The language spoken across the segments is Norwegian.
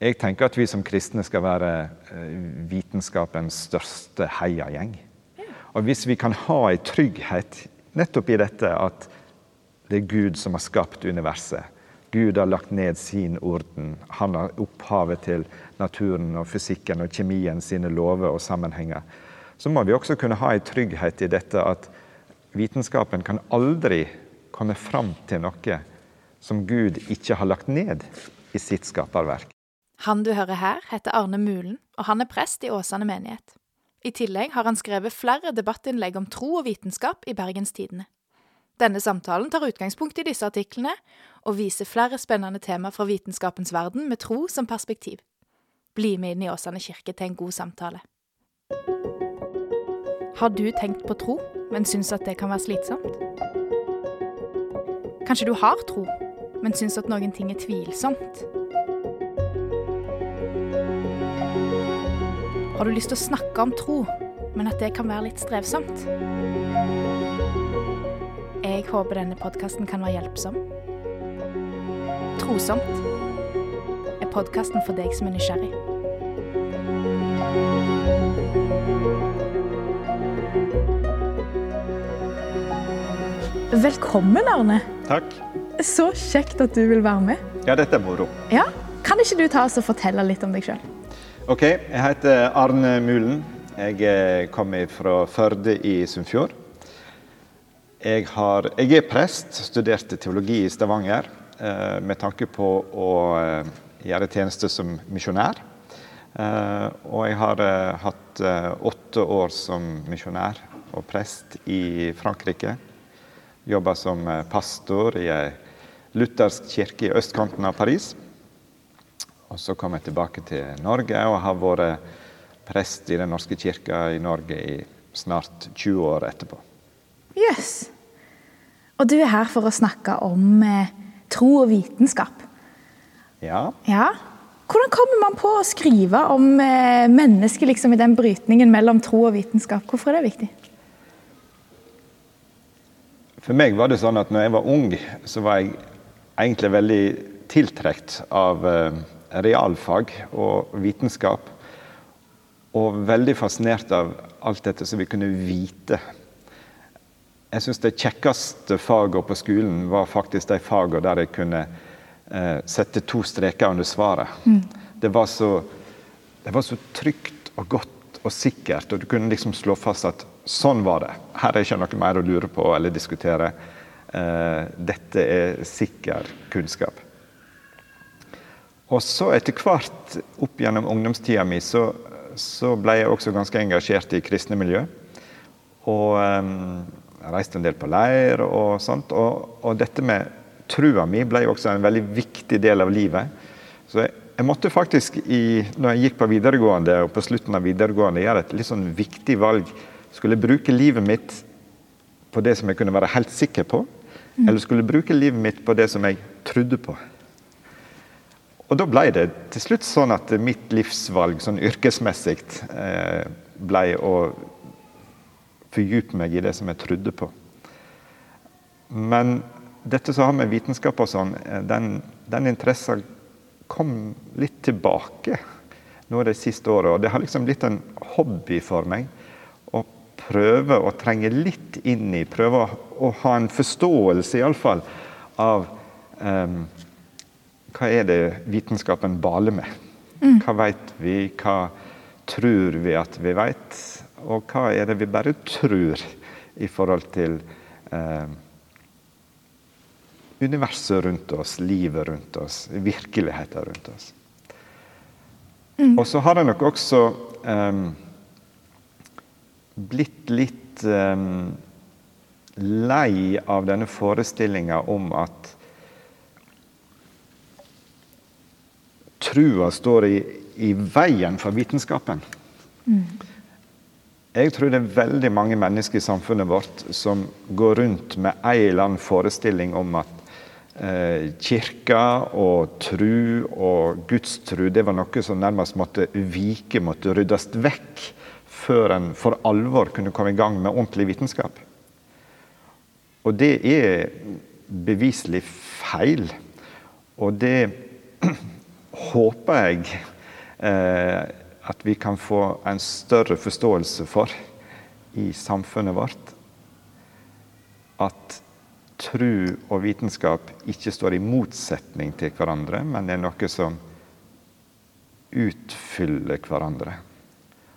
Jeg tenker at vi som kristne skal være eh, vitenskapens største heiagjeng. Og hvis vi kan ha en trygghet nettopp i dette at det er Gud som har skapt universet. Gud har lagt ned sin orden. Han har opphavet til naturen og fysikken og kjemien sine lover og sammenhenger. Så må vi også kunne ha en trygghet i dette at vitenskapen kan aldri komme fram til noe som Gud ikke har lagt ned i sitt skaperverk. Han du hører her, heter Arne Mulen, og han er prest i Åsane menighet. I tillegg har han skrevet flere debattinnlegg om tro og vitenskap i Bergens Tidende. Denne samtalen tar utgangspunkt i disse artiklene, og viser flere spennende tema fra vitenskapens verden med tro som perspektiv. Bli med inn i Åsane kirke til en god samtale. Har du tenkt på tro, men syns at det kan være slitsomt? Kanskje du har tro, men syns at noen ting er tvilsomt? Har du lyst til å snakke om tro, men at det kan være litt strevsomt? Jeg håper denne podkasten kan være hjelpsom. Trosomt er podkasten for deg som er nysgjerrig. Velkommen, Arne. Takk. Så kjekt at du vil være med. Ja, dette er moro. Ja, Kan ikke du ta oss og fortelle litt om deg sjøl? Ok, jeg heter Arne Mulen. Jeg eh, kommer fra Førde i Sunnfjord. Jeg, har, jeg er prest, studerte teologi i Stavanger eh, med tanke på å eh, gjøre tjeneste som misjonær. Og jeg har hatt åtte år som misjonær og prest i Frankrike. Jobba som pastor i ei luthersk kirke i østkanten av Paris. Og så kom jeg tilbake til Norge og har vært prest i Den norske kirka i Norge i snart 20 år etterpå. Jøss. Yes. Og du er her for å snakke om eh, tro og vitenskap. Ja. ja. Hvordan kommer man på å skrive om eh, mennesket liksom, i den brytningen mellom tro og vitenskap? Hvorfor er det viktig? For meg var det sånn at når jeg var ung, så var jeg egentlig veldig tiltrukket av eh, realfag og vitenskap. Og veldig fascinert av alt dette som vi kunne vite. Jeg syns det kjekkeste fagene på skolen var faktisk de fagene der jeg kunne eh, sette to streker under svaret. Mm. Det, var så, det var så trygt og godt og sikkert, og du kunne liksom slå fast at sånn var det. Her er ikke noe mer å lure på eller diskutere. Eh, dette er sikker kunnskap. Og så etter hvert opp gjennom ungdomstida mi så, så, ble jeg også ganske engasjert i kristne miljø. Og um, jeg reiste en del på leir og sånt. Og, og dette med trua mi ble også en veldig viktig del av livet. Så jeg, jeg måtte faktisk, i, når jeg gikk på videregående og på slutten av videregående, gjøre et litt sånn viktig valg. Skulle jeg bruke livet mitt på det som jeg kunne være helt sikker på? Mm. Eller skulle jeg bruke livet mitt på det som jeg trodde på? Og da ble det til slutt sånn at mitt livsvalg sånn yrkesmessig eh, ble å fordype meg i det som jeg trodde på. Men dette som har med vitenskap og sånn, eh, den, den interessen kom litt tilbake nå de siste åra. Og det har liksom blitt en hobby for meg å prøve å trenge litt inn i, prøve å, å ha en forståelse iallfall av um, hva er det vitenskapen baler med? Mm. Hva vet vi? Hva tror vi at vi vet? Og hva er det vi bare tror i forhold til eh, universet rundt oss, livet rundt oss, virkeligheten rundt oss? Mm. Og så har det nok også eh, blitt litt eh, lei av denne forestillinga om at trua står i, i veien for vitenskapen. Mm. Jeg tror det er veldig mange mennesker i samfunnet vårt som går rundt med en eller annen forestilling om at eh, kirka og tru og gudstru det var noe som nærmest måtte vike, måtte ryddes vekk, før en for alvor kunne komme i gang med ordentlig vitenskap. Og det er beviselig feil. Og det håper jeg eh, at vi kan få en større forståelse for i samfunnet vårt. At tro og vitenskap ikke står i motsetning til hverandre, men er noe som utfyller hverandre.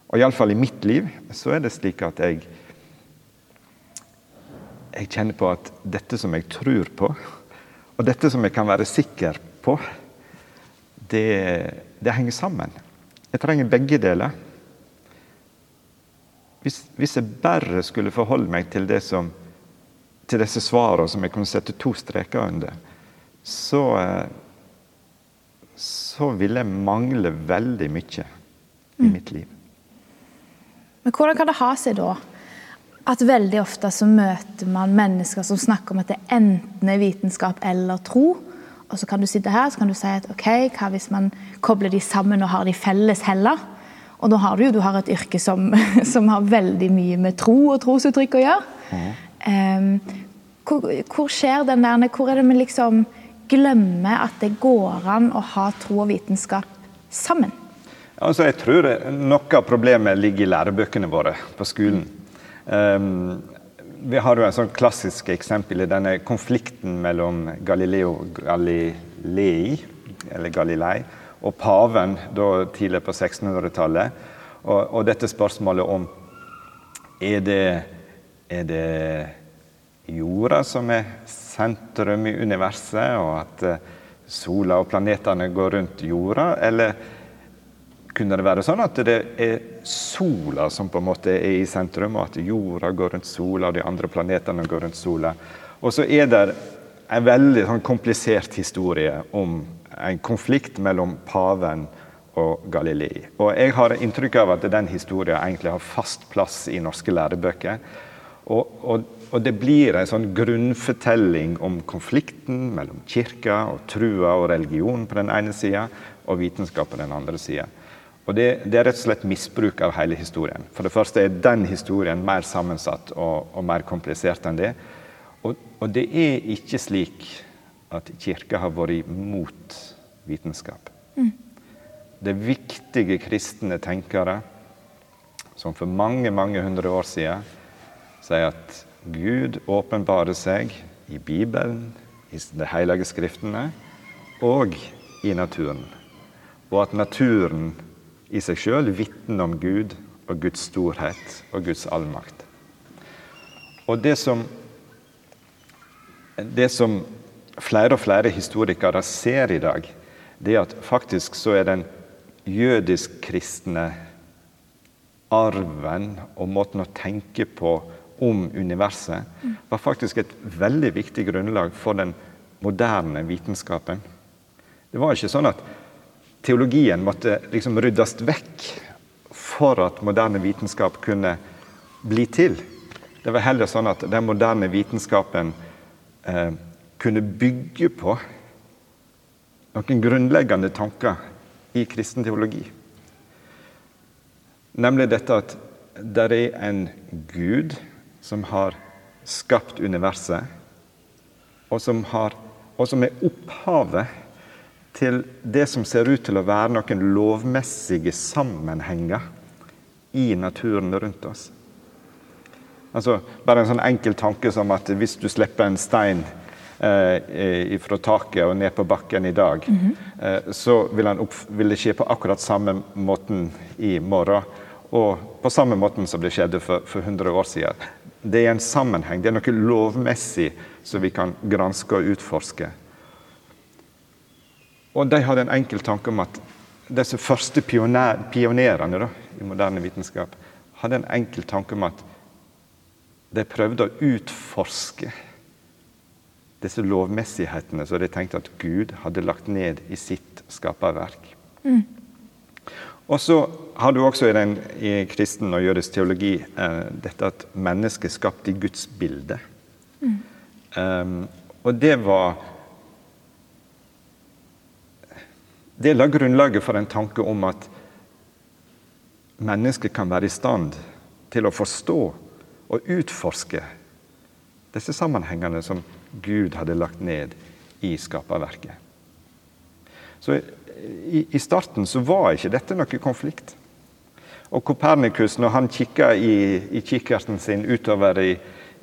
Og iallfall i mitt liv så er det slik at jeg jeg kjenner på at dette som jeg tror på, og dette som jeg kan være sikker på, det, det henger sammen. Jeg trenger begge deler. Hvis, hvis, jeg bare skulle forholde meg til, som, til disse svarene som jeg kunne sette to streker under, så, så ville jeg mangle veldig mye i mitt liv. Men hvordan kan det ha seg da at veldig ofte så møter man mennesker som snakker om at det enten er vitenskap eller tro. Og så kan du sitte her så kan du si at ok, hva hvis man kobler de sammen og har de felles heller? Og da har du jo du har et yrke som, som har veldig mye med tro og trosuttrykk å gjøre. Mm. Um, hvor, hvor, skjer den der Hvor er det vi liksom glemmer at det går an å ha tro og vitenskap sammen? Altså, jeg tror Noe av problemet ligger i lærebøkene våre på skolen. Um, vi har jo en sånn klassisk eksempel i denne konflikten mellom Galileo Galilei, eller Galilei og paven da tidlig på 1600-tallet. Og, og, dette spørsmålet om er det, er det jorda som er sentrum i universet, og at eh, sola og planetene går rundt jorda, eller kunne det være sånn at det er sola som på en måte er i sentrum, og at jorda går rundt sola, og de andre planetene går rundt sola. Og så er det en veldig sånn, komplisert historie om en konflikt mellom paven og Galilei. Og jeg har inntrykk av at den historien egentlig har fast plass i norske lærebøker. Og, og, og, det blir en sånn grunnfortelling om konflikten mellom kirka og trua og religion på den ene sida, og vitenskap på den andre sida. Og det, det, er rett og slett misbruk av hele historien. For det første er den historien mer sammensatt og, og mer komplisert enn det. Og, og, det er ikke slik at Kirka har vært imot vitenskap. Mm. Det er viktige kristne tenkere som for mange, mange hundre år siden sier at Gud åpenbarer seg i Bibelen, i de hellige skriftene og i naturen. Og at naturen i seg sjøl vitner om Gud og Guds storhet og Guds allmakt. Og det som, det som flere og flere historikere ser i dag, det er at faktisk så er den jødisk-kristne arven og måten å tenke på om universet var faktisk et veldig viktig grunnlag for den moderne vitenskapen. Det var ikke sånn at teologien måtte liksom ryddes vekk for at moderne vitenskap kunne bli til. Det var heller sånn at den moderne vitenskapen eh, kunne bygge på noen grunnleggende tanker i kristen teologi. Nemlig dette at det er en Gud som har skapt universet, og som, har, og som er opphavet til det som ser ut til å være noen lovmessige sammenhenger i naturen rundt oss. Altså, bare en sånn enkel tanke som at hvis du slipper en stein eh, fra taket og ned på bakken i dag, mm -hmm. eh, så vil, opp, vil, det skje på akkurat samme måten i morgen. Og på samme måten som det skjedde for, for 100 år siden. Det er en sammenheng. Det er noe lovmessig som vi kan granske og utforske. Og de hadde en enkel tanke om at disse første pioner, pionerene da, i moderne vitenskap hadde en enkel tanke om at de prøvde å utforske disse lovmessighetene som de tenkte at Gud hadde lagt ned i sitt skaperverk. Mm. Og så har du også i, den, i kristen og jødisk teologi eh, dette at mennesket er skapt i Guds bilde. Mm. Um, og det var Det la grunnlaget for en tanke om at mennesket kan være i stand til å forstå og utforske disse sammenhengene som Gud hadde lagt ned i skaperverket. Så i, starten så var ikke dette noe konflikt. Og Kopernikus, når han kikka i, i kikkerten sin utover i,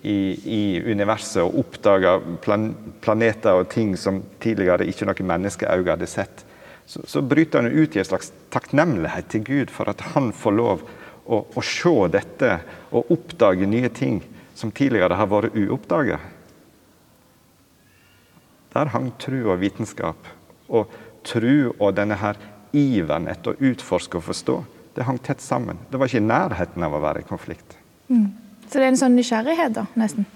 i, i universet og oppdaga plan, planeter og ting som tidligere ikke noe menneskeøye hadde sett, så, så, bryter han ut i en slags takknemlighet til Gud for at han får lov å, å se dette og oppdage nye ting som tidligere har vært uoppdaga. Der hang tro og vitenskap. Og tro og denne her iveren etter å utforske og forstå det hang tett sammen. Det var ikke i nærheten av å være i konflikt. Mm. Så det er en sånn nysgjerrighet, da, nesten.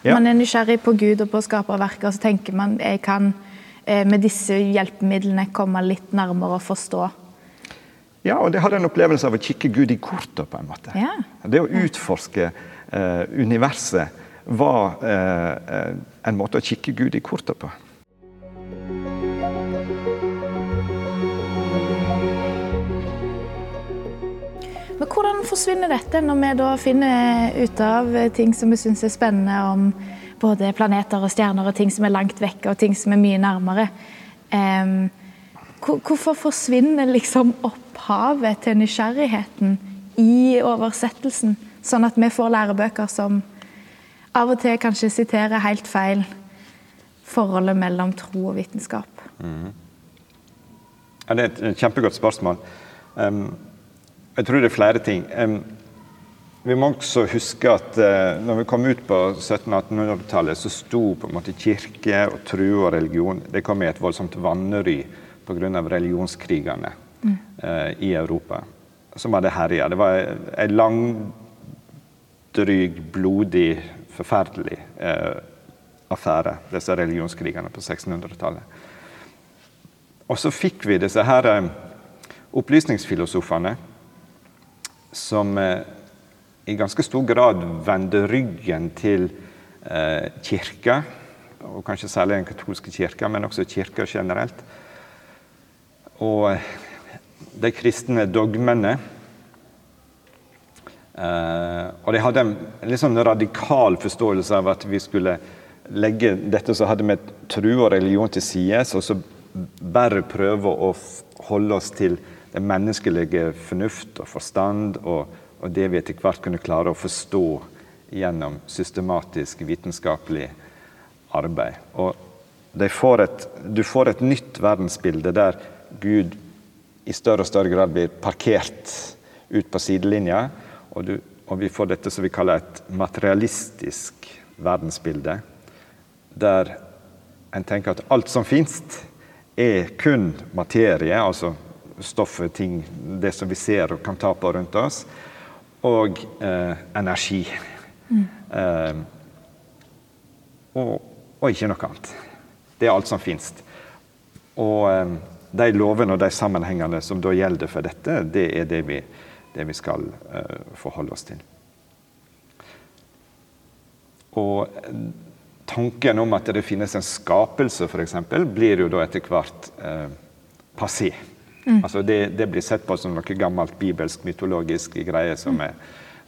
Ja. Man er nysgjerrig på Gud og på skaperverket, og så tenker man jeg kan med disse hjelpemidlene komme litt nærmere å forstå. Ja, og det hadde en opplevelse av å kikke Gud i kortet, på en måte. Ja. Det å utforske eh, universet var eh, eh en måte å kikke Gud i kortet på. Men hvordan forsvinner dette, når vi da finner ut av ting som vi syns er spennende om både planeter og stjerner, og ting som er langt vekke og ting som er mye nærmere? Um, hvorfor forsvinner liksom opphavet til nysgjerrigheten i oversettelsen, sånn at vi får lærebøker som av og til kanskje siterer helt feil forholdet mellom tro og vitenskap? Mm. Ja, det er et kjempegodt spørsmål. Um, jeg tror det er flere ting. Vi må også huske at eh, når vi kom ut på 1700-1800-tallet, så sto på en måte kirke og tro og religion Det kom i et voldsomt vanry pga. religionskrigene mm. i Europa. Som hadde herja. Det var en langdryg, blodig, forferdelig eh, affære, disse religionskrigene på 1600-tallet. Og så fikk vi disse her opplysningsfilosofene som eh, i ganske stor grad vende ryggen til eh, kirka, og kanskje særlig den katolske kirka, men også kirka generelt. Og eh, de kristne dogmene. og de hadde en litt sånn radikal forståelse av at vi skulle legge dette som hadde med tro og religion til side, og så bare prøve å holde oss til den menneskelige fornuft og forstand, og, og, det vi etter hvert kunne klare å forstå gjennom systematisk vitenskapelig arbeid. Og får et, du får et nytt verdensbilde der Gud i større og større grad blir parkert ut på sidelinja, og, du, og vi får dette som vi kaller et materialistisk verdensbilde, der en tenker at alt som fins, er kun materie, altså stoffet, ting, det som vi ser og kan ta på rundt oss, og eh, energi. Mm. Eh, og, og, ikke noe annet. Det er alt som fins. Og eh, de lovene og de sammenhengene som da gjelder for dette, det er det vi, det vi skal eh, forholde oss til. Og eh, tanken om at det finnes en skapelse, f.eks., blir jo da etter hvert eh, passé. Mm. Altså det, det, blir sett på som noe gammelt bibelsk, mytologisk greie som er,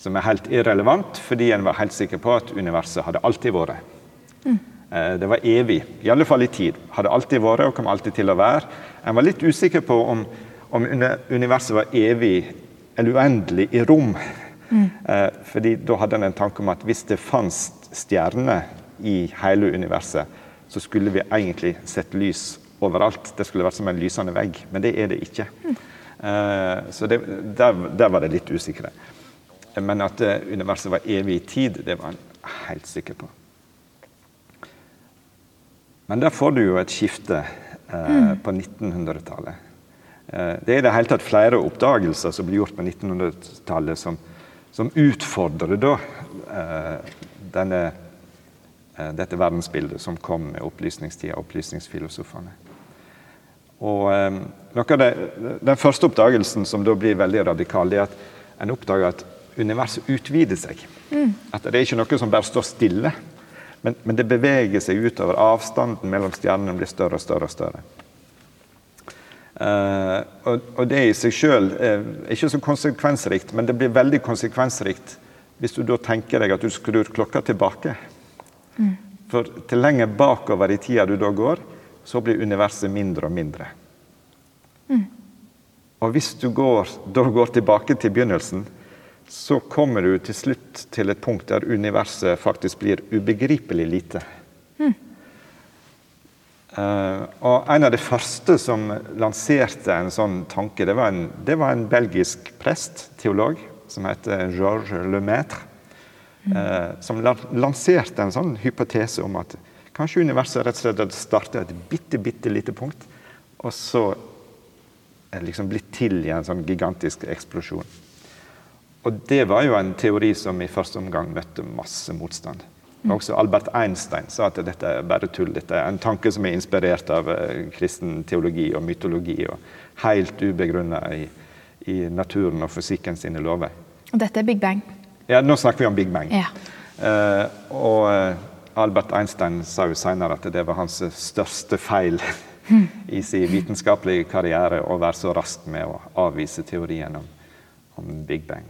som er, helt irrelevant, fordi en var helt sikker på at universet hadde alltid vært. Mm. Eh, det var evig, i alle fall i tid. Hadde alltid vært og kom alltid til å være. En var litt usikker på om, om universet var evig eller uendelig i rom. Mm. Eh, fordi da hadde en en tanke om at hvis det fantes stjerner i hele universet, så skulle vi egentlig sett lys overalt. Det skulle vært som en lysende vegg, men det er det ikke. Uh, så det, der, der, var det litt usikre. Men at uh, universet var evig i tid, det var han helt sikker på. Men der får du jo et skifte uh, på 1900-tallet. det er i det hele tatt flere oppdagelser som blir gjort på 1900-tallet, som, som, utfordrer da denne, dette verdensbildet som kom med opplysningstida og opplysningsfilosofene. Og um, noe av det, Den første oppdagelsen som da blir veldig radikal, det er at en oppdager at universet utvider seg. Mm. At det er ikke noe som bare står stille, men, men, det beveger seg utover. Avstanden mellom stjernene blir større og større. og større. Uh, og, og, det i seg sjøl er ikke så konsekvensrikt, men det blir veldig konsekvensrikt hvis du da tenker deg at du skrur klokka tilbake. Mm. For til lenger bakover i tida du da går, så blir universet mindre og mindre. Og hvis du går, da går tilbake til begynnelsen, så kommer du til slutt til et punkt der universet faktisk blir ubegripelig lite. Uh, og En av de første som lanserte en sånn tanke, det var en, det var en belgisk prest, teolog, som heter Georges Lemaitre. Uh, som lanserte en sånn hypotese om at kanskje universet rett og slett hadde startet et bitte, bitte lite punkt, og så er liksom blitt til i en sånn gigantisk eksplosjon. Og det var jo en teori som i første omgang møtte masse motstand. Mm. Også Albert Einstein sa at dette er bare tull. Dette er en tanke som er inspirert av uh, kristen teologi og mytologi, og helt ubegrunna i, i, naturen og fysikken sine lover. Og dette er Big Bang? Ja, nå snakker vi om Big Bang. Ja. Uh, og uh, Albert Einstein sa jo senere at det var hans største feil mm. i sin vitenskapelige karriere å være så rask med å avvise teorien om, om Big Bang.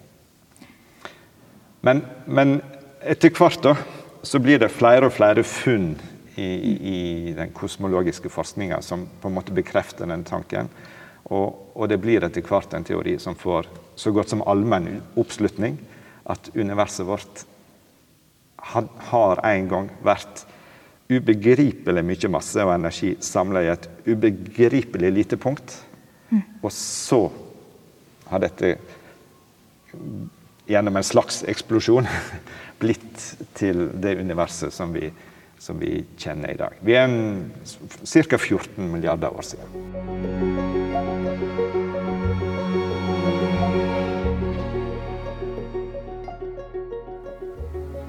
Men, men etter hvert da, så blir det flere og flere funn i, i den kosmologiske forskninga som på en måte bekrefter den tanken. Og, og, det blir etter hvert en teori som får så godt som allmenn oppslutning. At universet vårt har en gang vært ubegripelig mye masse og energi samla i et ubegripelig lite punkt. Mm. Og så har dette gjennom en slags eksplosjon blitt til det universet som vi, som vi kjenner i dag. Vi er ca. 14 milliarder år siden.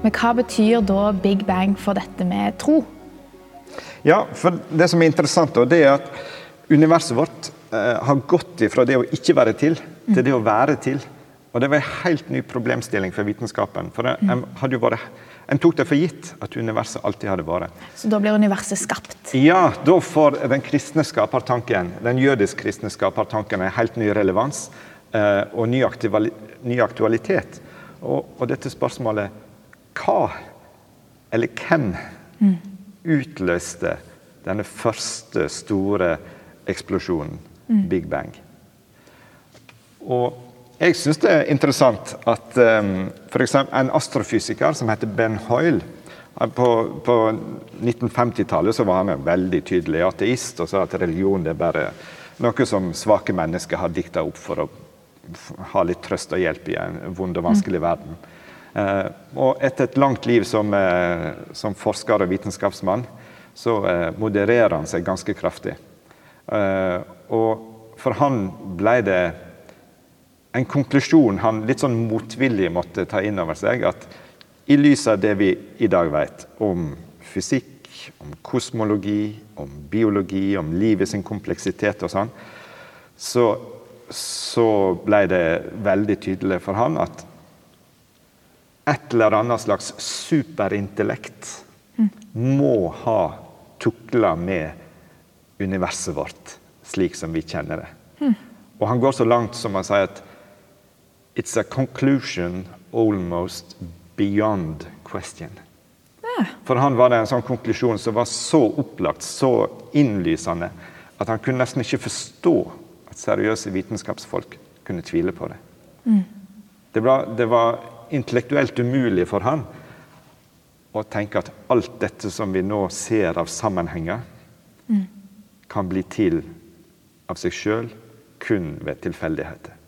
Men hva betyr da Big Bang for dette med tro? Ja, for Det som er interessant, da, det er at universet vårt eh, har gått ifra det å ikke være til, til det å være til. Og det var en helt ny problemstilling for vitenskapen. For en, hadde jo vært, en tok det for gitt at universet alltid hadde vært. Så da blir universet skapt? Ja, da får den kristne skapertanken, den jødisk-kristne skapertanken en helt ny relevans eh, og ny, ny aktualitet. Og, og, dette spørsmålet hva eller hvem mm. utløste denne første store eksplosjonen, mm. Big Bang? Og jeg syns det er interessant at um, f.eks. en astrofysiker som heter Ben Hoyle På, på 1950-tallet så var han en veldig tydelig ateist og sa at religion er bare noe som svake mennesker har dikta opp for å ha litt trøst og hjelp i en vond og vanskelig mm. verden. Uh, og etter et langt liv som, uh, som forsker og vitenskapsmann, så uh, modererer han seg ganske kraftig. og for han ble det en konklusjon han litt sånn motvillig måtte ta inn over seg. At i lys av det vi i dag vet om fysikk, om kosmologi, om biologi, om livet sin kompleksitet og sånn, så, så ble det veldig tydelig for han at et eller annet slags superintellekt må ha tukla med universet vårt slik som vi kjenner det. Og han går så langt som han sier at It's a conclusion almost beyond question. Ja. For han var det en sånn konklusjon som var så opplagt, så innlysende, at han kunne nesten ikke forstå at seriøse vitenskapsfolk kunne tvile på det. Mm. Det, var, det, var, intellektuelt umulig for han å tenke at alt dette som vi nå ser av sammenhenger, mm. kan bli til av seg sjøl kun ved tilfeldigheter.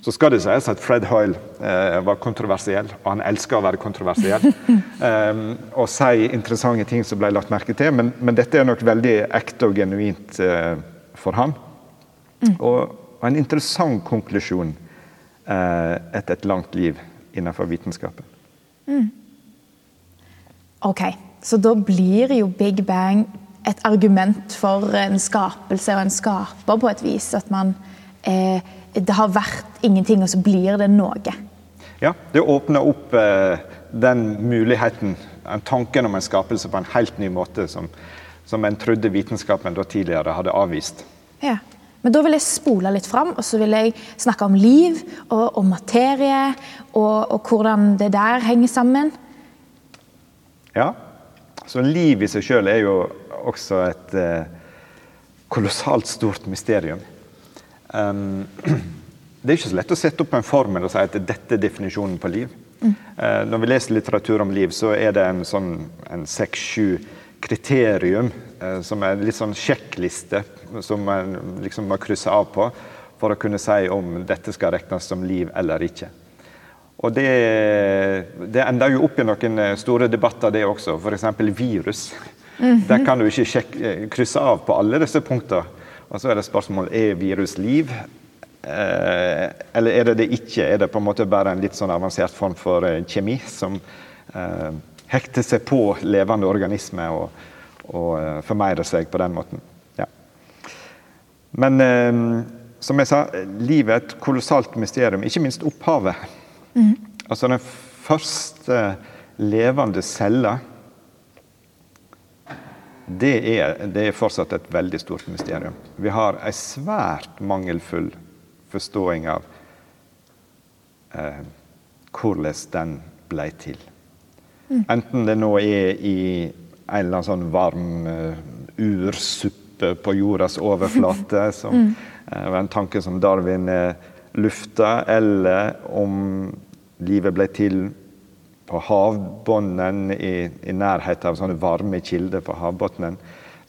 Så skal det sies at Fred Hoyle eh, var kontroversiell, og han elsker å være kontroversiell. um, og si interessante ting som ble lagt merke til, men, men dette er nok veldig ekte og genuint eh, for han. Mm. Og, en interessant konklusjon etter et langt liv innenfor vitenskapen. Mm. Ok, så da blir jo Big Bang et argument for en skapelse og en skaper på et vis. At man eh, det har vært ingenting, og så blir det noe. Ja, det åpner opp eh, den muligheten, tanken om en skapelse, på en helt ny måte, som, som en trodde vitenskapen da tidligere hadde avvist. Ja, men da vil jeg spole litt fram, og så vil jeg snakke om liv og, og materie, og, og, hvordan det der henger sammen. Ja, så liv i seg sjøl er jo også et, eh, kolossalt stort mysterium. Um, det er ikke så lett å sette opp en formel og si at dette er definisjonen på liv. Mm. Uh, når vi leser litteratur om liv, så er det en sånn seks-sju kriterium som er en litt sånn sjekkliste som man liksom må krysse av på for å kunne si om dette skal regnes som liv eller ikke. Og det, det ender jo opp i noen eh, store debatter, det også. F.eks. virus. Mm -hmm. Der kan du ikke sjekke, krysse av på alle disse punktene. Og så er det spørsmål er virus liv, eh, eller er det det ikke? Er det på en måte bare en litt sånn avansert form for eh, kjemi som eh, hekter seg på levende organismer og, og formeire seg på den måten? Ja. Men eh, som jeg sa, livet er et kolossalt mysterium, ikke minst opphavet. Mm. Altså den første levende cella det er, det er, fortsatt et veldig stort mysterium. Vi har en svært mangelfull forståing av eh, hvordan den ble til. Mm. Enten det nå er i en eller annen sånn varm uh, ursuppe på jordas overflate, som mm. uh, var en tanke som Darwin uh, lufta, eller om livet ble til på havbunnen i, i nærheten av sånne varme kilder på havbunnen.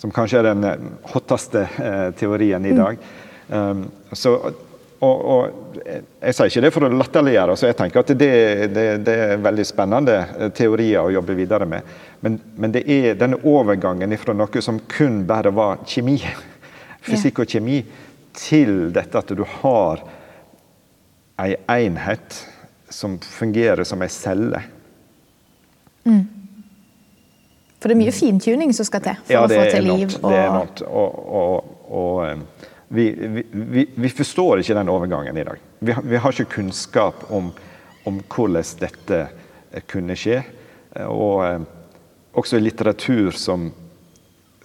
Som kanskje er den eh, hotteste eh, teorien i mm. dag. Mm. Um, så, og, og, Jeg sier ikke det for å latterliggjøre, så jeg tenker at det, det, det, er veldig spennende eh, teorier å jobbe videre med. Men, men, det er denne overgangen fra noe som kun bare var kjemi, fysikk og kjemi, til dette at du har ei enhet som fungerer som ei celle. Mm. For det er mye fintuning som skal til for ja, å få til liv? Og... Det er enormt. Og, og, og eh, vi, vi, vi, forstår ikke den overgangen i dag. Vi, vi har ikke kunnskap om, om, hvordan dette eh, kunne skje. Og eh, også litteratur som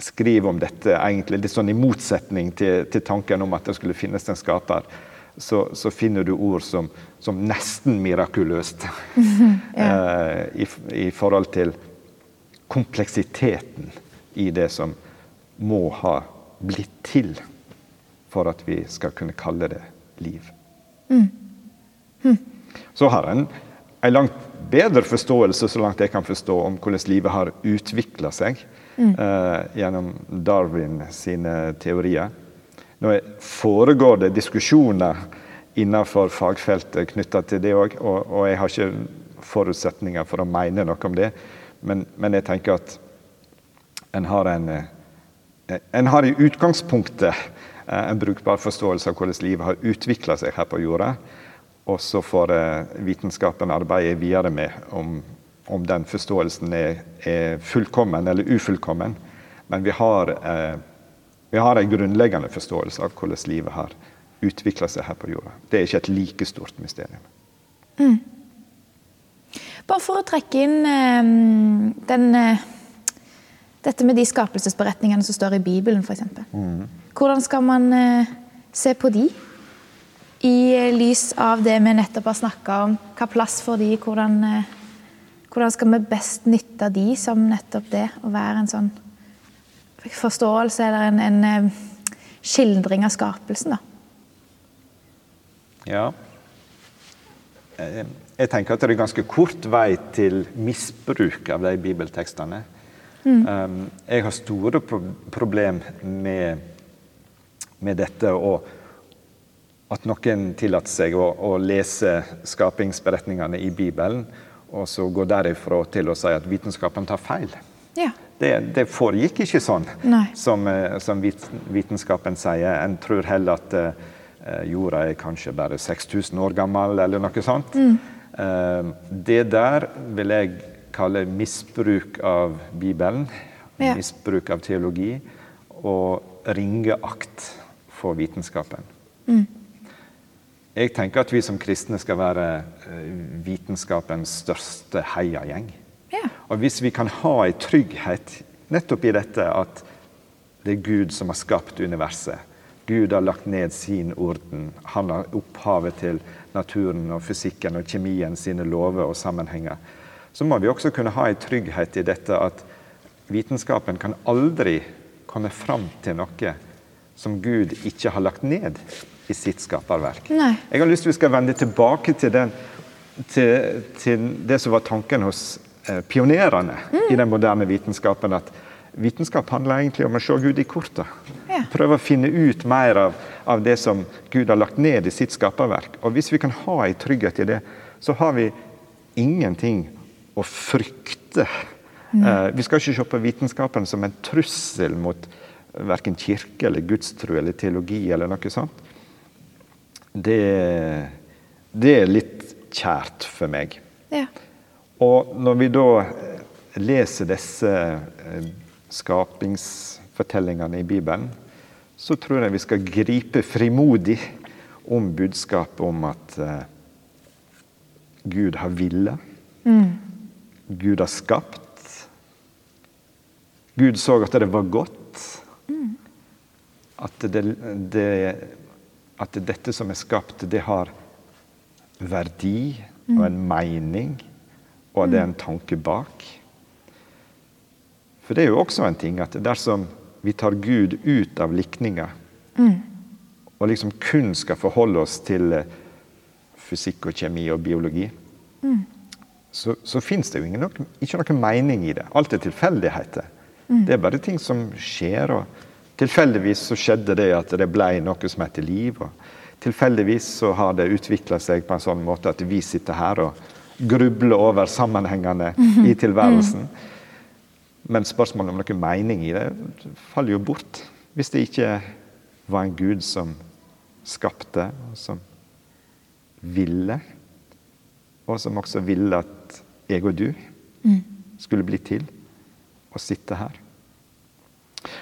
skriver om dette egentlig litt sånn i motsetning til, til tanken om at det skulle finnes en skaper, så, så finner du ord som, som nesten mirakuløst. ja. i, I forhold til kompleksiteten i det som må ha blitt til for at vi skal kunne kalle det liv. Mm. Hm. Så har en en langt bedre forståelse så langt jeg kan forstå, om hvordan livet har utvikla seg mm. eh, gjennom Darwin sine teorier. Nå foregår det diskusjoner innenfor fagfeltet knytta til det òg, og, og, jeg har ikke forutsetninger for å mene noe om det. Men, men jeg tenker at en har en eh, En har i utgangspunktet en brukbar forståelse av hvordan livet har utvikla seg her på jorda. Og så får eh, vitenskapen arbeide videre med om, om den forståelsen er, er, fullkommen eller ufullkommen. Men vi har, eh, vi har en grunnleggende forståelse av hvordan livet har utvikla seg her på jorda. Det er ikke et like stort mysterium. Mm. Bare for å trekke inn eh, den, eh, dette med de skapelsesberetningene som står i Bibelen, f.eks. Mm. Hvordan skal man uh, se på de? I uh, lys av det vi nettopp har snakka om. Hva plass får de? Hvordan, hvordan skal vi best nytte de som nettopp det? Å være en sånn forståelse eller en, en skildring av skapelsen, da. Ja. Eh, jeg tenker at det er ganske kort vei til misbruk av de bibeltekstene. Mm. Jeg har store pro problem med, med, dette og at noen tillater seg å, å, lese skapingsberetningene i Bibelen, og så gå derifra til å si at vitenskapen tar feil. Ja. Det, det, foregikk ikke sånn som, eh, som, vitenskapen sier. En tror heller at uh, jorda er kanskje bare 6000 år gammel, eller noe sånt. Mm. Uh, det der vil jeg kalle misbruk av Bibelen, ja. misbruk av teologi, og ringeakt for vitenskapen. Mm. Jeg tenker at vi som kristne skal være eh, vitenskapens største heiagjeng. Ja. Og hvis vi kan ha en trygghet nettopp i dette at det er Gud som har skapt universet, Gud har lagt ned sin orden. Han har opphavet til naturen og fysikken og kjemien sine lover og sammenhenger. Så må vi også kunne ha en trygghet i dette at vitenskapen kan aldri komme fram til noe som Gud ikke har lagt ned i sitt skaperverk. Nei. Jeg har lyst til vi skal vende tilbake til, den, til, til det som var tanken hos eh, pionerene i den moderne vitenskapen. at Vitenskap handler egentlig om å se Gud i korta. Ja. Prøve å finne ut mer av, av det som Gud har lagt ned i sitt skaperverk. Og hvis vi kan ha en trygghet i det, så har vi ingenting å frykte. Eh, vi skal ikke se på vitenskapen som en trussel mot verken kirke eller gudstro eller teologi eller noe sånt. Det, det er litt kjært for meg. Ja. Og når vi da leser disse eh, skapingsfortellingene i Bibelen, så tror jeg vi skal gripe frimodig om budskapet om at eh, Gud har villet. Gud har skapt. Gud så at det var godt. At, det, det, at dette som er skapt, det har verdi og en mening, og det er en tanke bak. For det er jo også en ting at dersom vi tar Gud ut av likninga, og liksom kun skal forholde oss til eh, fysikk og kjemi og biologi, så, så fins det jo ingen, ikke noe mening i det. Alt er tilfeldigheter. Det er bare ting som skjer. og Tilfeldigvis så skjedde det at det ble noe som heter liv. og Tilfeldigvis så har det utvikla seg på en sånn måte at vi sitter her og grubler over sammenhengene i tilværelsen. Men spørsmålet om noe mening i det faller jo bort hvis det ikke var en Gud som skapte, og som ville, og som også ville at jeg og du skulle bli til og sitte her.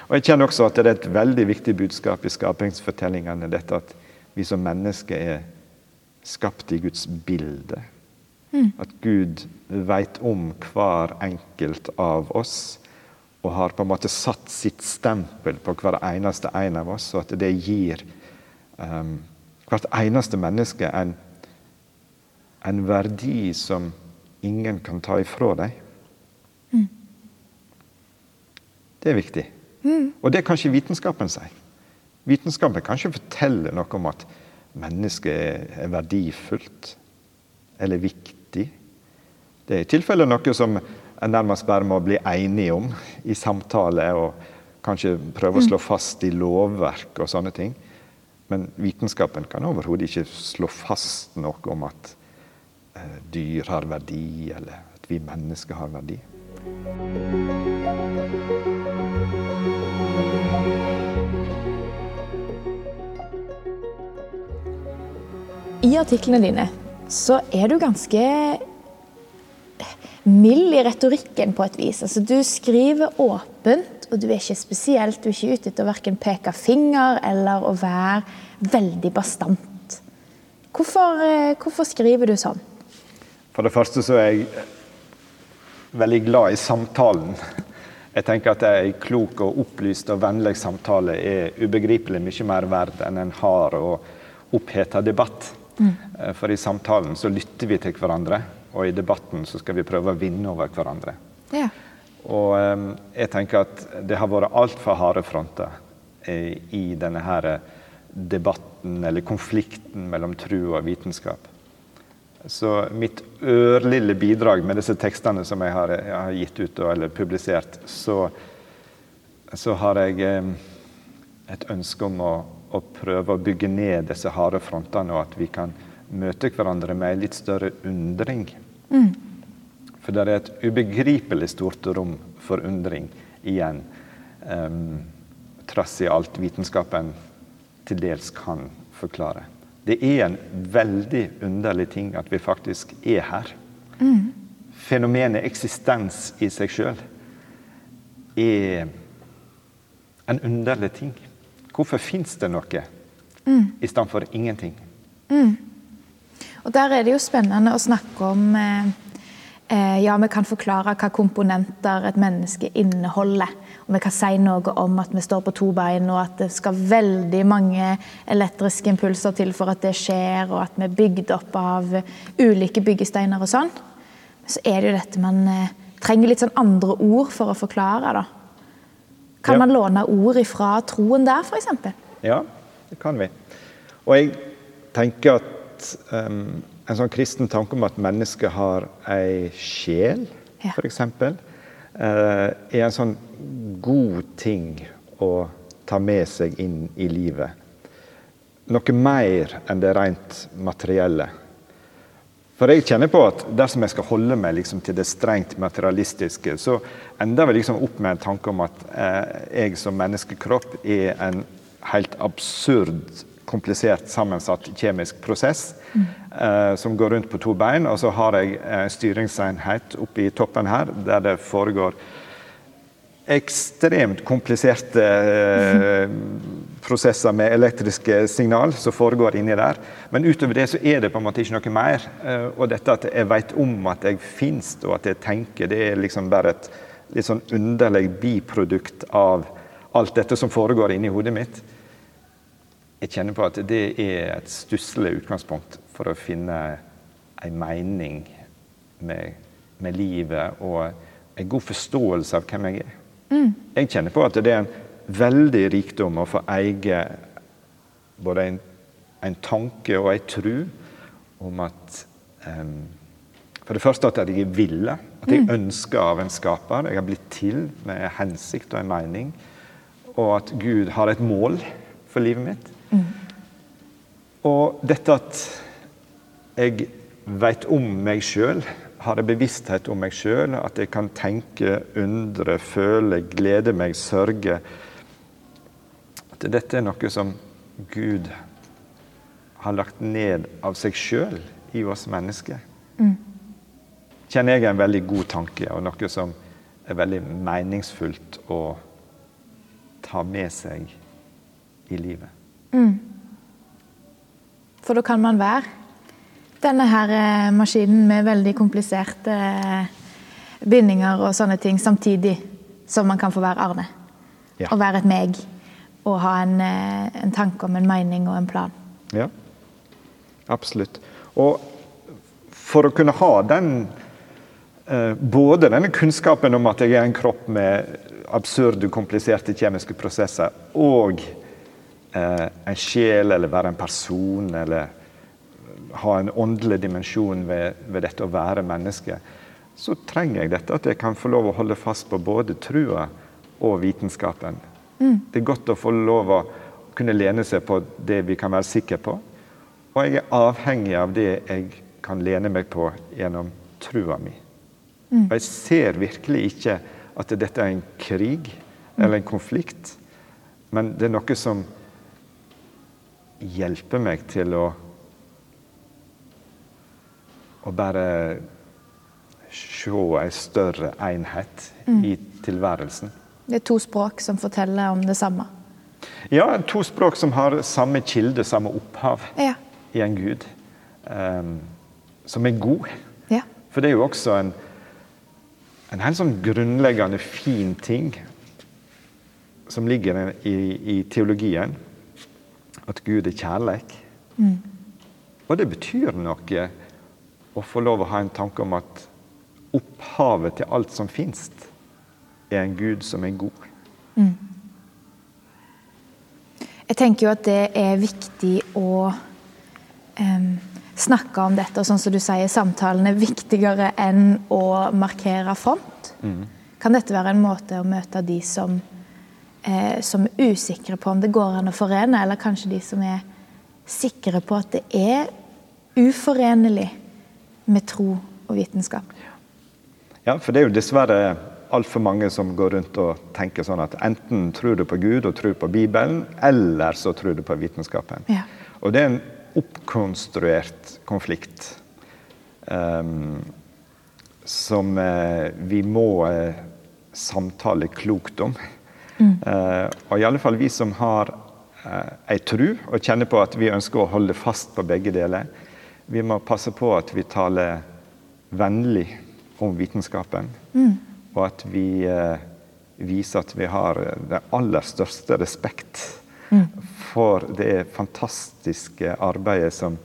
Og Jeg kjenner også at det er et veldig viktig budskap i skapingsfortellingene, dette at vi som mennesker er skapt i Guds bilde. At Gud veit om hver enkelt av oss og har på en måte satt sitt stempel på hver eneste en av oss, og at det gir um, hvert eneste menneske en, en verdi som ingen kan ta ifra deg. Det er viktig. Og det kan ikke vitenskapen si. Vitenskapen kan ikke fortelle noe om at mennesket er verdifullt eller viktig. Det er i tilfelle noe som en nærmest bare må bli enige om i samtale, og kanskje prøve å slå fast i lovverk og sånne ting. Men vitenskapen kan overhodet ikke slå fast noe om at eh, dyr har verdi, eller at vi mennesker har verdi. I artiklene dine så er du ganske mild i retorikken på et vis. Altså, du skriver åpent, og du er ikke spesielt, du er ikke ute etter å verken peke finger eller å være veldig bastant. Hvorfor, eh, hvorfor skriver du sånn? For det første så er jeg veldig glad i samtalen. Jeg tenker at en klok og opplyst og vennlig samtale er ubegripelig mye mer verd enn en hard og oppheta debatt. Eh, For i samtalen så lytter vi til hverandre, og i debatten så skal vi prøve å vinne over hverandre. Ja. Og eh, jeg tenker at det har vært altfor harde fronter i denne her debatten eller konflikten mellom tro og vitenskap. Så mitt ørlille bidrag med disse tekstene som jeg har, jeg har gitt ut eller publisert, så, så har jeg eh, et ønske om å, å prøve å bygge ned disse harde frontene, og at vi kan møte hverandre med en litt større undring. For det er et ubegripelig stort rom for undring igjen, um, trass i alt vitenskapen til dels kan forklare. Det er en veldig underlig ting at vi faktisk er her. Fenomenet eksistens i seg sjøl er en underlig ting. Hvorfor fins det noe i istedenfor for ingenting? Og der er det jo spennende å snakke om eh, eh, Ja, vi kan forklare hva komponenter et menneske inneholder. Og vi kan si noe om at vi står på to bein, og at det skal veldig mange elektriske impulser til for at det skjer, og at vi er bygd opp av ulike byggesteiner og sånn. Så er det jo dette man eh, trenger litt sånn andre ord for å forklare, da. Kan Ja. man låne ord ifra troen der, f.eks.? Ja, det kan vi. Og jeg tenker at um, en sånn kristen tanke om at mennesket har ei sjel, Ja. f.eks., uh, er en sånn god ting å ta med seg inn i livet. Noe mer enn det rent materielle. For jeg kjenner på at dersom jeg skal holde meg liksom til det strengt materialistiske, så ender vi liksom opp med en tanke om at eh, jeg som menneskekropp er en helt absurd, komplisert sammensatt kjemisk prosess eh, som går rundt på to bein. Og så har jeg en styringsenhet oppe i toppen her der det foregår ekstremt kompliserte eh, prosesser med elektriske signal som foregår inni der. Men utover det så er det på en måte ikke noe mer. Eh, og dette at jeg vet om at jeg fins og at jeg tenker, det er liksom bare et litt sånn underlig biprodukt av alt dette som foregår inni hodet mitt. Jeg kjenner på at det er et stusslig utgangspunkt for å finne en mening med, med livet og en god forståelse av hvem jeg er. Jeg kjenner på at det er en veldig rikdom å få eie både en, en tanke og en tru om at um, For det første at jeg er ville, at jeg ønsker av en skaper. Jeg har blitt til med en hensikt og en mening. Og at Gud har et mål for livet mitt. Og dette at jeg veit om meg sjøl, har en bevissthet om meg sjøl, at jeg kan tenke, undre, føle, glede meg, sørge At dette er noe som Gud har lagt ned av seg sjøl i oss mennesker. Kjenner jeg er en veldig god tanke, og noe som er veldig meningsfullt å ta med seg i livet. For da kan man være denne her eh, maskinen med veldig kompliserte eh, bindinger og sånne ting, samtidig som man kan få være Arne. Ja. Og være et meg. Og ha en, eh, en tanke om en mening og en plan. Ja, absolutt. Og for å kunne ha den eh, Både denne kunnskapen om at jeg er en kropp med absurde, kompliserte kjemiske prosesser, og eh, en sjel, eller være en person, eller ha en åndelig dimensjon ved, ved dette å være menneske, så trenger jeg dette at jeg kan få lov å holde fast på både trua og vitenskapen. Det er godt å få lov å kunne lene seg på det vi kan være sikre på. Og jeg er avhengig av det jeg kan lene meg på gjennom trua mi. Og jeg ser virkelig ikke at dette er en krig eller en konflikt, men det er noe som hjelper meg til å å bare se en større enhet i tilværelsen. Det er to språk som forteller om det samme. Ja, to språk som har samme kilde, samme opphav Ja. i en gud. Um, som er god. ja. For det er jo også en, en helt sånn grunnleggende fin ting som ligger i, i teologien. At Gud er kjærleik. Og det betyr noe å få lov å ha en tanke om at opphavet til alt som fins, er en Gud som er god. Jeg tenker jo at det er viktig å um, snakke om dette, og sånn som du sier, samtalen er viktigere enn å markere front. Kan dette være en måte å møte de som, eh, som er usikre på om det går an å forene, eller kanskje de som er sikre på at det er uforenlig med tro og vitenskap? Ja, for det er jo dessverre altfor mange som går rundt og tenker sånn at enten tror du på Gud og tror på Bibelen, eller så tror du på vitenskapen. Ja. Og det er en oppkonstruert konflikt um, som uh, vi må uh, samtale klokt om. Eh, og i alle fall vi som har uh, ei tru og kjenner på at vi ønsker å holde fast på begge deler, vi må passe på at vi taler vennlig om vitenskapen. Og at vi eh, viser at vi har eh, den aller største respekt for det fantastiske arbeidet som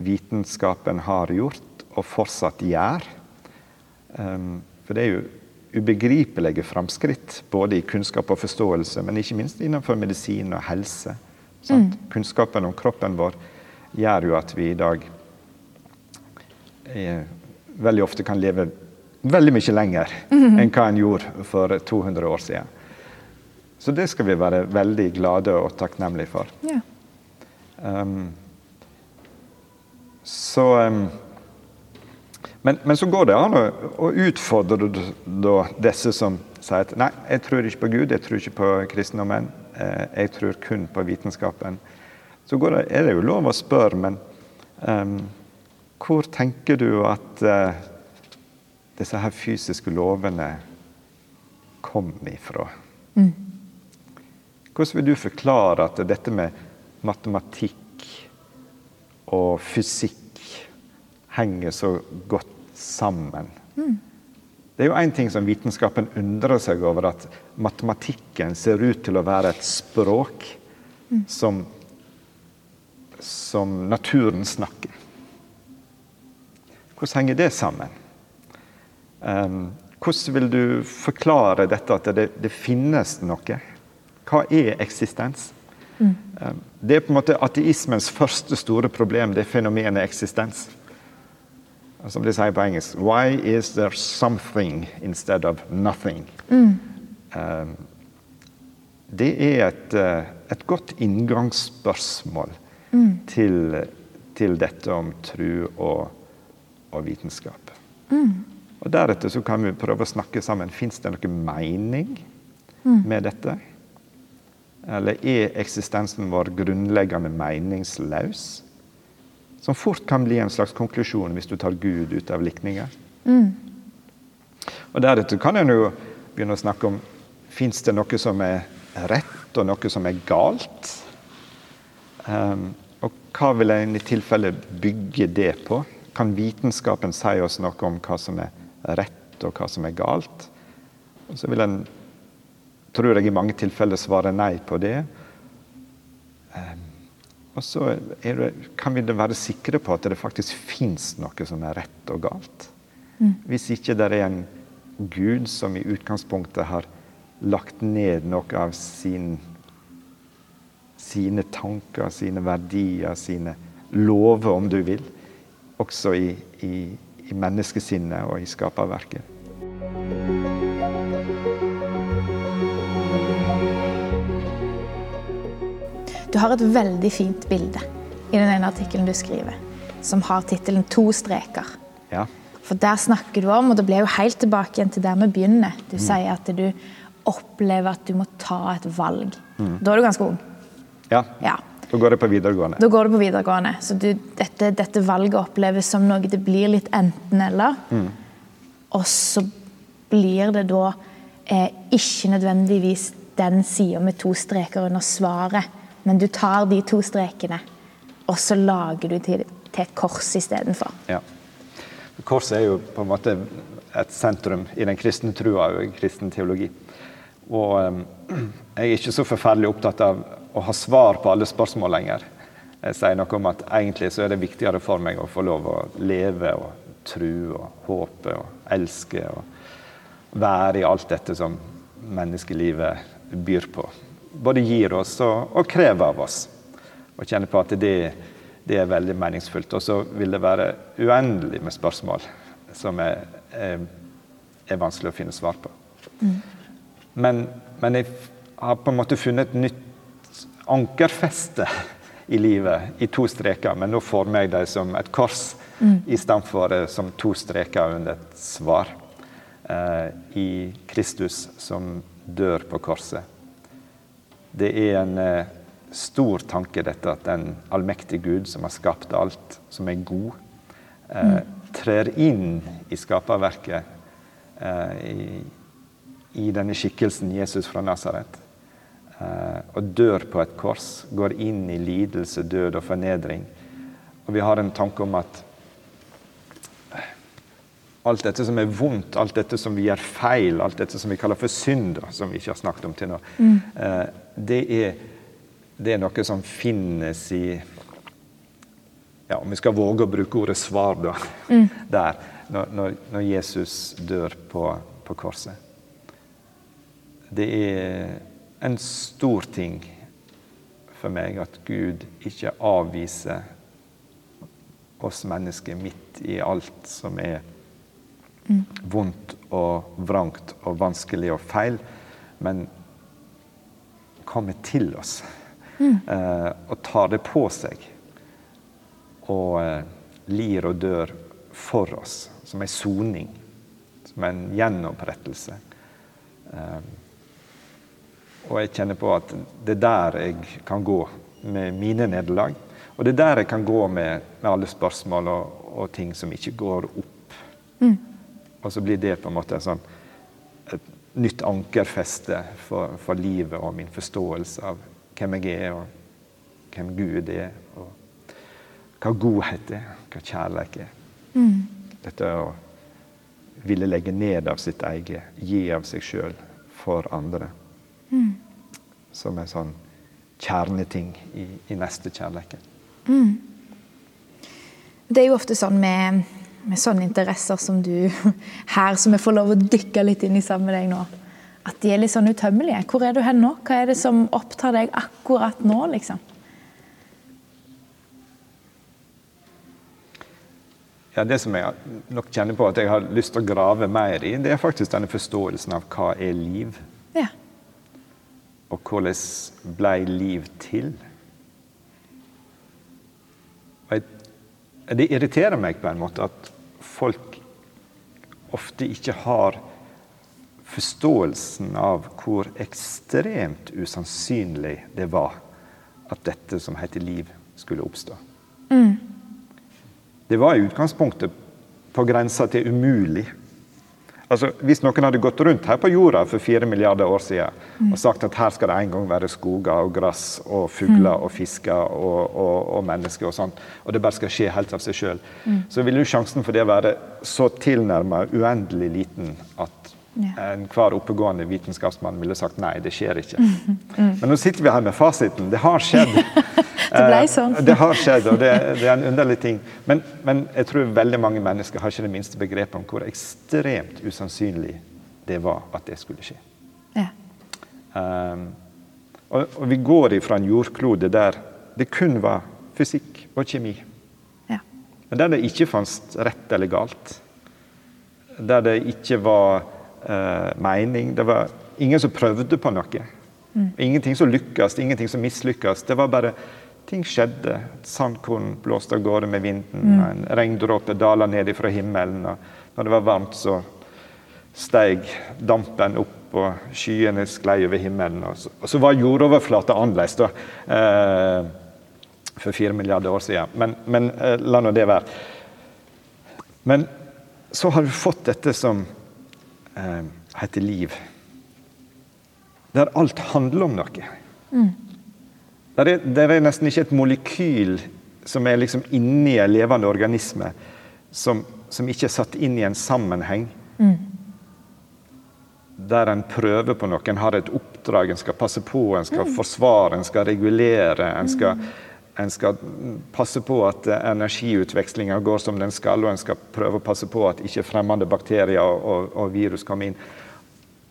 vitenskapen har gjort og fortsatt gjør. Um, for det er jo ubegripelige framskritt både i kunnskap og forståelse, men ikke minst innenfor medisin og helse Mm. Kunnskapen om kroppen vår gjør jo at vi i dag eh, veldig ofte kan leve veldig mye lenger enn hva en gjorde for 200 år siden. Så det skal vi være veldig glade og takknemlige for. Ja. Um, så um, men, men, så går det an å, å utfordre da, disse som sier at nei, jeg tror ikke på Gud, jeg tror ikke på kristendommen, eh, jeg tror kun på vitenskapen. Så det, er det jo lov å spørre, men um, hvor tenker du at uh, disse her fysiske lovene kom ifra? Mm. Hvordan vil du forklare at dette med matematikk og fysikk henger så godt sammen? Mm. Det er jo én ting som vitenskapen undrer seg over, at matematikken ser ut til å være et språk mm. som, som naturen snakker. Hvordan henger det sammen? Um, hvordan vil du forklare dette at det, det finnes noe? Hva er eksistens? Mm. Det er på en måte ateismens første store problem, det fenomenet eksistens. Som de sier på engelsk Why is there something instead of nothing? Mm. Um, det er et, eh, et godt inngangsspørsmål mm. til, til, dette om tro og, og vitenskap. Og Deretter så kan vi prøve å snakke sammen. Fins det noe mening mm. med dette? Eller er eksistensen vår grunnleggende meningsløs? Som fort kan bli en slags konklusjon hvis du tar Gud ut av likninga. Mm. Og Deretter kan en jo begynne å snakke om fins det noe som er rett, og noe som er galt. Um, og hva vil en i tilfelle bygge det på? Kan vitenskapen si oss noe om hva som er rett, og hva som er galt? Og så vil en tror jeg i mange tilfeller svare nei på det. Ehm, og så det, kan vi være sikre på at det faktisk fins noe som er rett og galt. Mm. Hvis ikke det er en Gud som i utgangspunktet har lagt ned noe av sin, sine tanker, sine verdier, sine lover, om du vil, også i, i, i menneskesinnet og i skaperverket. Du har et veldig fint bilde i den ene artikkelen du skriver, som har tittelen 'To streker'. Ja. For der snakker du om, og det blir jo helt tilbake igjen til der vi begynner Du mm. sier at du opplever at du må ta et valg. Mm. Da er du ganske ung. Ja. ja. Da går det på videregående. Da går det på videregående. Så du, dette, dette, valget oppleves som noe det blir litt enten-eller. Mm. Og så blir det da eh, ikke nødvendigvis den sida med to streker under svaret men du tar de to strekene, og så lager du til, til et kors istedenfor. Ja. Korset er jo på en måte et sentrum i den kristne trua og kristen teologi. Og um, jeg er ikke så forferdelig opptatt av å ha svar på alle spørsmål lenger. Jeg sier noe om at egentlig så er det viktigere for meg å få lov å leve og tro og håpe og elske og være i alt dette som menneskelivet byr på både gir oss og, og krever av oss. Og kjenne på at det, det, er veldig meningsfullt. Og så vil det være uendelig med spørsmål som er, er, er vanskelig å finne svar på. Mm. Men, men, jeg har på en måte funnet et nytt ankerfeste i livet i to streker, men nå former jeg dem som et kors mm. istedenfor uh, som to streker under et svar. Eh, I Kristus som dør på korset. Det er en eh, stor tanke, dette at den allmektige Gud, som har skapt alt, som er god, eh, mm. trer inn i skaperverket eh, i, i, denne skikkelsen Jesus fra Nasaret. Eh, og dør på et kors, går inn i lidelse, død og fornedring. Og vi har en tanke om at alt dette som er vondt, alt dette som vi gjør feil, alt dette som vi kaller for synd, som vi ikke har snakket om til nå, mm. Eh, det, er, det, er, noe som finnes i ja, Om vi skal våge å bruke ordet svar da, mm. der, når, når, Jesus dør på, på, korset. Det er en stor ting for meg at Gud ikke avviser oss mennesker midt i alt som er vondt og vrangt og vanskelig og feil, men kommer til oss eh, og tar det på seg. Og eh, lir og dør for oss, som en soning, som en gjenopprettelse. Eh, og jeg kjenner på at det er der jeg kan gå med mine nederlag. Og det er der jeg kan gå med, med alle spørsmål og, og, ting som ikke går opp. Mm. Og så blir det på en måte sånn, et nytt ankerfeste for, for, livet og min forståelse av hvem jeg er, og hvem Gud er, og hva godhet er, hva kjærlighet er. Mm. Dette å ville legge ned av sitt eget, gi av seg sjøl for andre. Mm. Som en sånn kjerneting i, i nestekjærligheten. Mm. Det er jo ofte sånn med, med, sånne interesser som du her, som jeg får lov å dykke litt inn i sammen med deg nå, at de er litt sånn utømmelige. Hvor er du hen nå? Hva er det som opptar deg akkurat nå, liksom? Ja, Det som jeg nok kjenner på at jeg har lyst til å grave mer i, det er faktisk denne forståelsen av hva er liv. Og hvordan blei liv til? Jeg, det irriterer meg på en måte at folk ofte ikke har forståelsen av hvor ekstremt usannsynlig det var at dette som heter liv, skulle oppstå. Mm. Det var i utgangspunktet på grensa til umulig. Altså, Hvis noen hadde gått rundt her på jorda for fire milliarder år siden mm. og sagt at her skal det en gang være skoger og gress og fugler mm. og fisker og, og, og, mennesker og sånn, og det bare skal skje helt av seg sjøl, mm. så ville jo sjansen for det være så tilnærma uendelig liten at ja. Enhver oppegående vitenskapsmann ville sagt nei, det skjer ikke. Mm. Mm. Men nå sitter vi her med fasiten. Det har skjedd. det ble sånn. det har skjedd, og det, det er en underlig ting. Men, men, jeg tror veldig mange mennesker har ikke det minste begrepet om hvor ekstremt usannsynlig det var at det skulle skje. Ja. Um, og, og, vi går ifra en jordklode der det kun var fysikk og kjemi. Ja. Men der det ikke fantes rett eller galt. Der det ikke var mening. Det var ingen som prøvde på noe. Mm. Ingenting som lykkes, ingenting som mislykkes. Det var bare ting skjedde. Et sandkorn blåste av gårde med vinden. Mm. En regndråpe dala ned fra himmelen. og Når det var varmt, så steg dampen opp, og skyene sklei over himmelen. Og så, og så var jordoverflata annerledes da, eh, for fire milliarder år siden. Men, men eh, la nå det være. Men så har du fått dette som eh, heter liv. Der alt handler om noe. Mm. Der, er, der er nesten ikke et molekyl som er liksom inni en levende organisme, som, som, ikke er satt inn i en sammenheng. Mm. Der en prøver på noe, en har et oppdrag, en skal passe på, en skal mm. forsvare, en skal regulere. en skal mm. En skal passe på at energiutvekslinga går som den skal, og en skal prøve å passe på at ikke fremmede bakterier og, og virus kommer inn.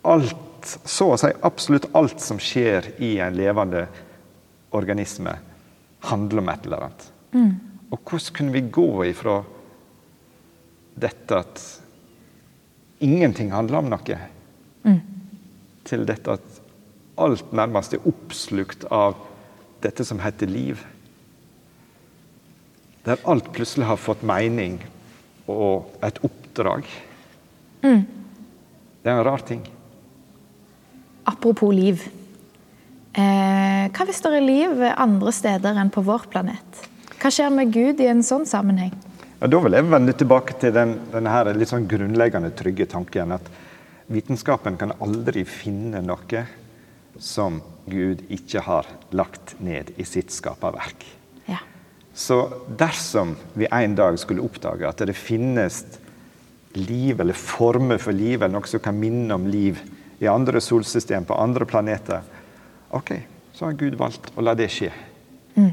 Alt, så å si absolutt alt som skjer i en levende organisme, handler om et eller annet. Mm. Og hvordan kunne vi gå ifra dette at ingenting handler om noe, mm. til dette at alt nærmest er oppslukt av dette som heter liv? Der alt plutselig har fått mening og et oppdrag. Mm. Det er en rar ting. Apropos liv. Eh, hva hvis det er liv andre steder enn på vår planet? Hva skjer med Gud i en sånn sammenheng? Ja, da vil jeg vende tilbake til den, denne litt sånn grunnleggende trygge tanken at vitenskapen kan aldri finne noe som Gud ikke har lagt ned i sitt skaperverk. Så dersom vi en dag skulle oppdage at det finnes liv eller former for liv, eller noe som kan minne om liv i andre solsystem, på andre planeter, OK, så har Gud valgt å la det skje. Mm.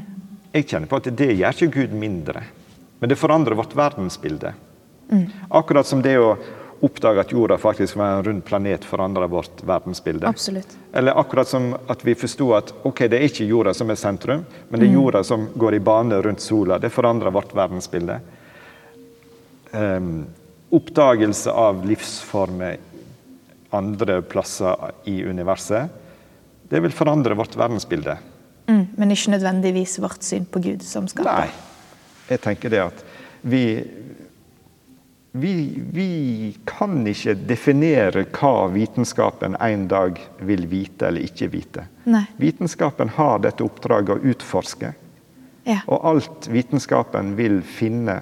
Jeg kjenner på at det gjør ikke Gud mindre, men det forandrer vårt verdensbilde. Mm. Akkurat som det å, oppdage at jorda faktisk var en rund planet, forandra vårt verdensbilde. Absolutt. Eller akkurat som at vi forsto at ok, det er ikke jorda som er sentrum, men det er jorda som går i bane rundt sola. Det forandrer vårt verdensbilde. Um, oppdagelse av livsformer andre plasser i universet, det vil forandre vårt verdensbilde. Mm, men ikke nødvendigvis vårt syn på Gud som skaper. Nei. Jeg tenker det at vi, vi, vi kan ikke definere hva vitenskapen en dag vil vite eller ikke vite. Nei. Vitenskapen har dette oppdraget å utforske. Ja. Og alt vitenskapen vil finne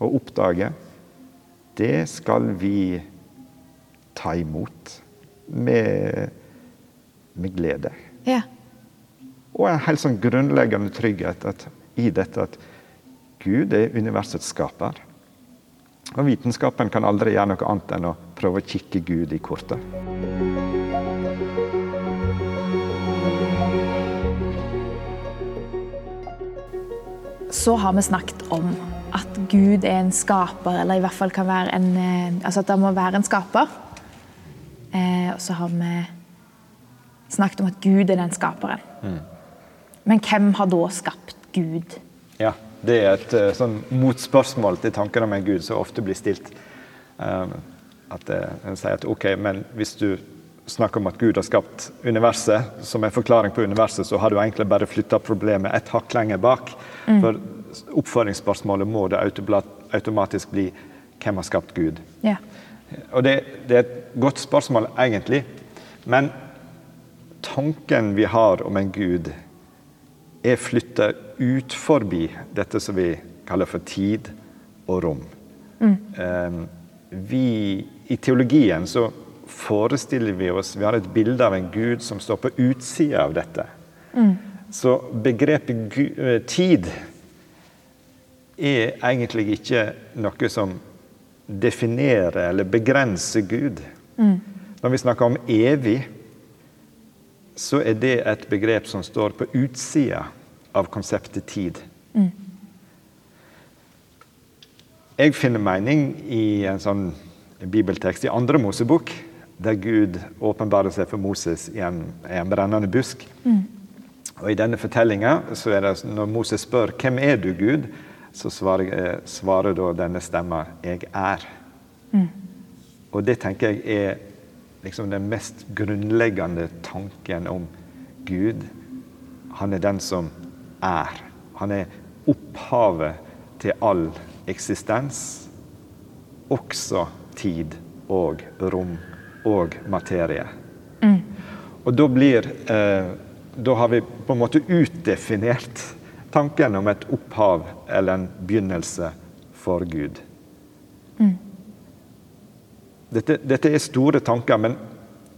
og oppdage, det skal vi ta imot med, med glede. ja. Og en helt sånn grunnleggende trygghet at, i dette at Gud er universets skaper. Og vitenskapen kan aldri gjøre noe annet enn å prøve å kikke Gud i kortet. Så har vi snakket om at Gud er en skaper, eller i hvert fall kan være en eh, Altså at det må være en skaper. Eh, og så har vi snakket om at Gud er den skaperen. Men hvem har da skapt Gud? Ja, Det er et eh, sånn motspørsmål til tanken om en gud som ofte blir stilt. Um, at eh, En sier at ok, men hvis du snakker om at Gud har skapt universet, som en forklaring på universet, så har du egentlig bare flytta problemet et hakk lenger bak. For oppføringsspørsmålet må det automatisk bli hvem har skapt Gud? Yeah. Og det, det er et godt spørsmål, egentlig. Men tanken vi har om en gud, er flytta ut forbi dette som vi kaller for tid og rom. Eh, vi, I teologien så forestiller vi oss Vi har et bilde av en gud som står på utsida av dette. Så begrepet eh, tid er egentlig ikke noe som definerer eller begrenser Gud. Når vi snakker om evig, så er det et begrep som står på utsida av konseptet tid. Jeg finner mening i en sånn bibeltekst i andre Mosebok, der Gud åpenbarer seg for Moses i en, i en brennende busk. Og I denne fortellinga er det når Moses spør hvem er du, Gud, så svarer, eh, svarer da denne stemma 'Jeg er'. Og det tenker jeg er liksom den mest grunnleggende tanken om Gud. Han er den som er. Han er opphavet til all eksistens, også tid og rom og materie. Og da blir eh, Da har vi på en måte utdefinert tanken om et opphav eller en begynnelse for Gud. Dette, dette er store tanker, men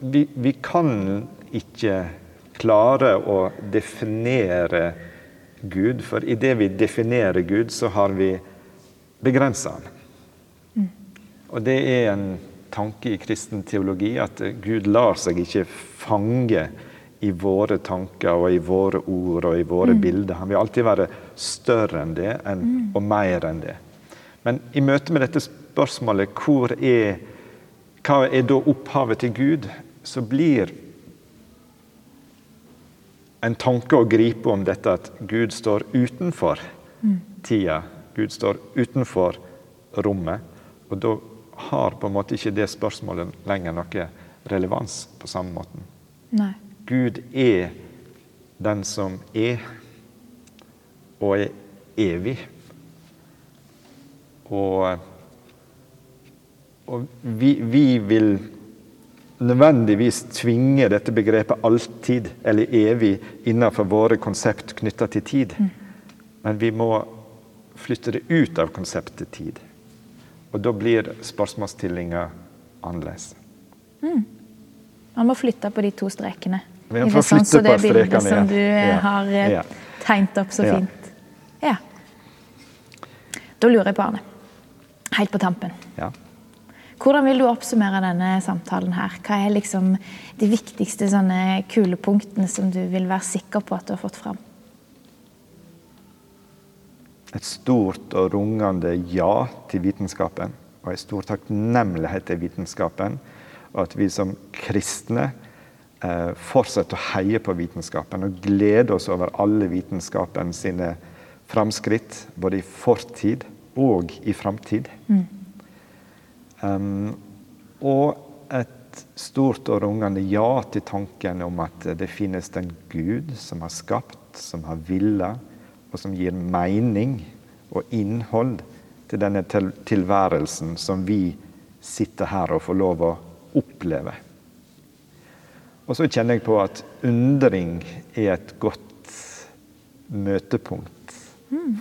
vi, vi kan ikke klare å definere Gud, for idet vi definerer Gud, så har vi begrensa han. Og det er en tanke i kristen teologi at Gud lar seg ikke fange i våre tanker og i våre ord og i våre bilder. Han vil alltid være større enn det enn, og mer enn det. Men i møte med dette spørsmålet hvor er, hva er da opphavet til Gud, så blir en tanke å gripe om dette at Gud står utenfor tida. Gud står utenfor rommet. Og da har på en måte ikke det spørsmålet lenger noe relevans på samme måten. Nei. Gud er den som er, og er evig. Og, og vi, vi vil nødvendigvis tvinge dette begrepet 'alltid' eller 'evig' innenfor våre konsept knytta til tid. Men vi må flytte det ut av konseptet tid. Og da blir spørsmålsstillinga annerledes. Man må flytte på de to strekene. Vi må flytte sånn som det bildet strekene, som du eh, Ja. har eh, Ja. tegnet opp så Ja. fint. Ja. Da lurer jeg på, Arne, helt på tampen. Ja. Hvordan vil du oppsummere denne samtalen her? Hva er liksom de viktigste sånne kulepunktene som du vil være sikker på at du har fått fram? Et stort og rungende ja til vitenskapen. og en stor takknemlighet til vitenskapen. Og at vi som kristne eh, fortsetter å heie på vitenskapen og glede oss over alle vitenskapen sine framskritt, både i fortid og i framtid. Mm. Og et stort og rungende ja til tanken om at det finnes en Gud som har skapt, som har villet, og som gir mening og innhold til denne tilværelsen som vi sitter her og får lov å oppleve. Og så kjenner jeg på at undring er et godt møtepunkt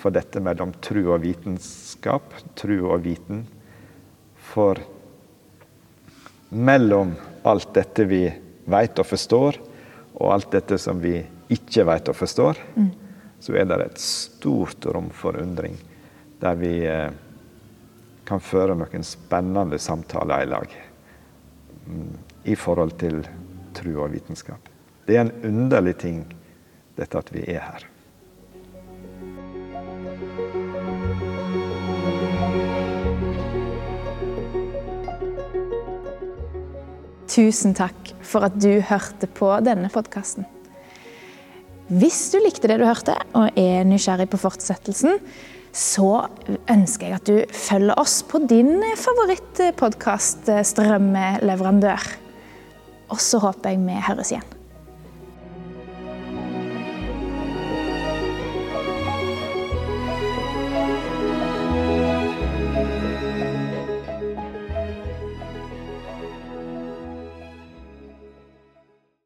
for dette mellom tru og vitenskap, tru og viten. For mellom alt dette vi vet og forstår, og alt dette som vi ikke vet og forstår, mm. så er det et stort rom for undring. Der vi eh, kan føre noen spennende samtaler i lag mm, i forhold til tro og vitenskap. Det er en underlig ting, dette at vi er her. Tusen takk for at du hørte på denne podkasten. Hvis du likte det du hørte, og er nysgjerrig på fortsettelsen, så ønsker jeg at du følger oss på din favorittpodkast-strømmeleverandør. Og så håper jeg vi høres igjen.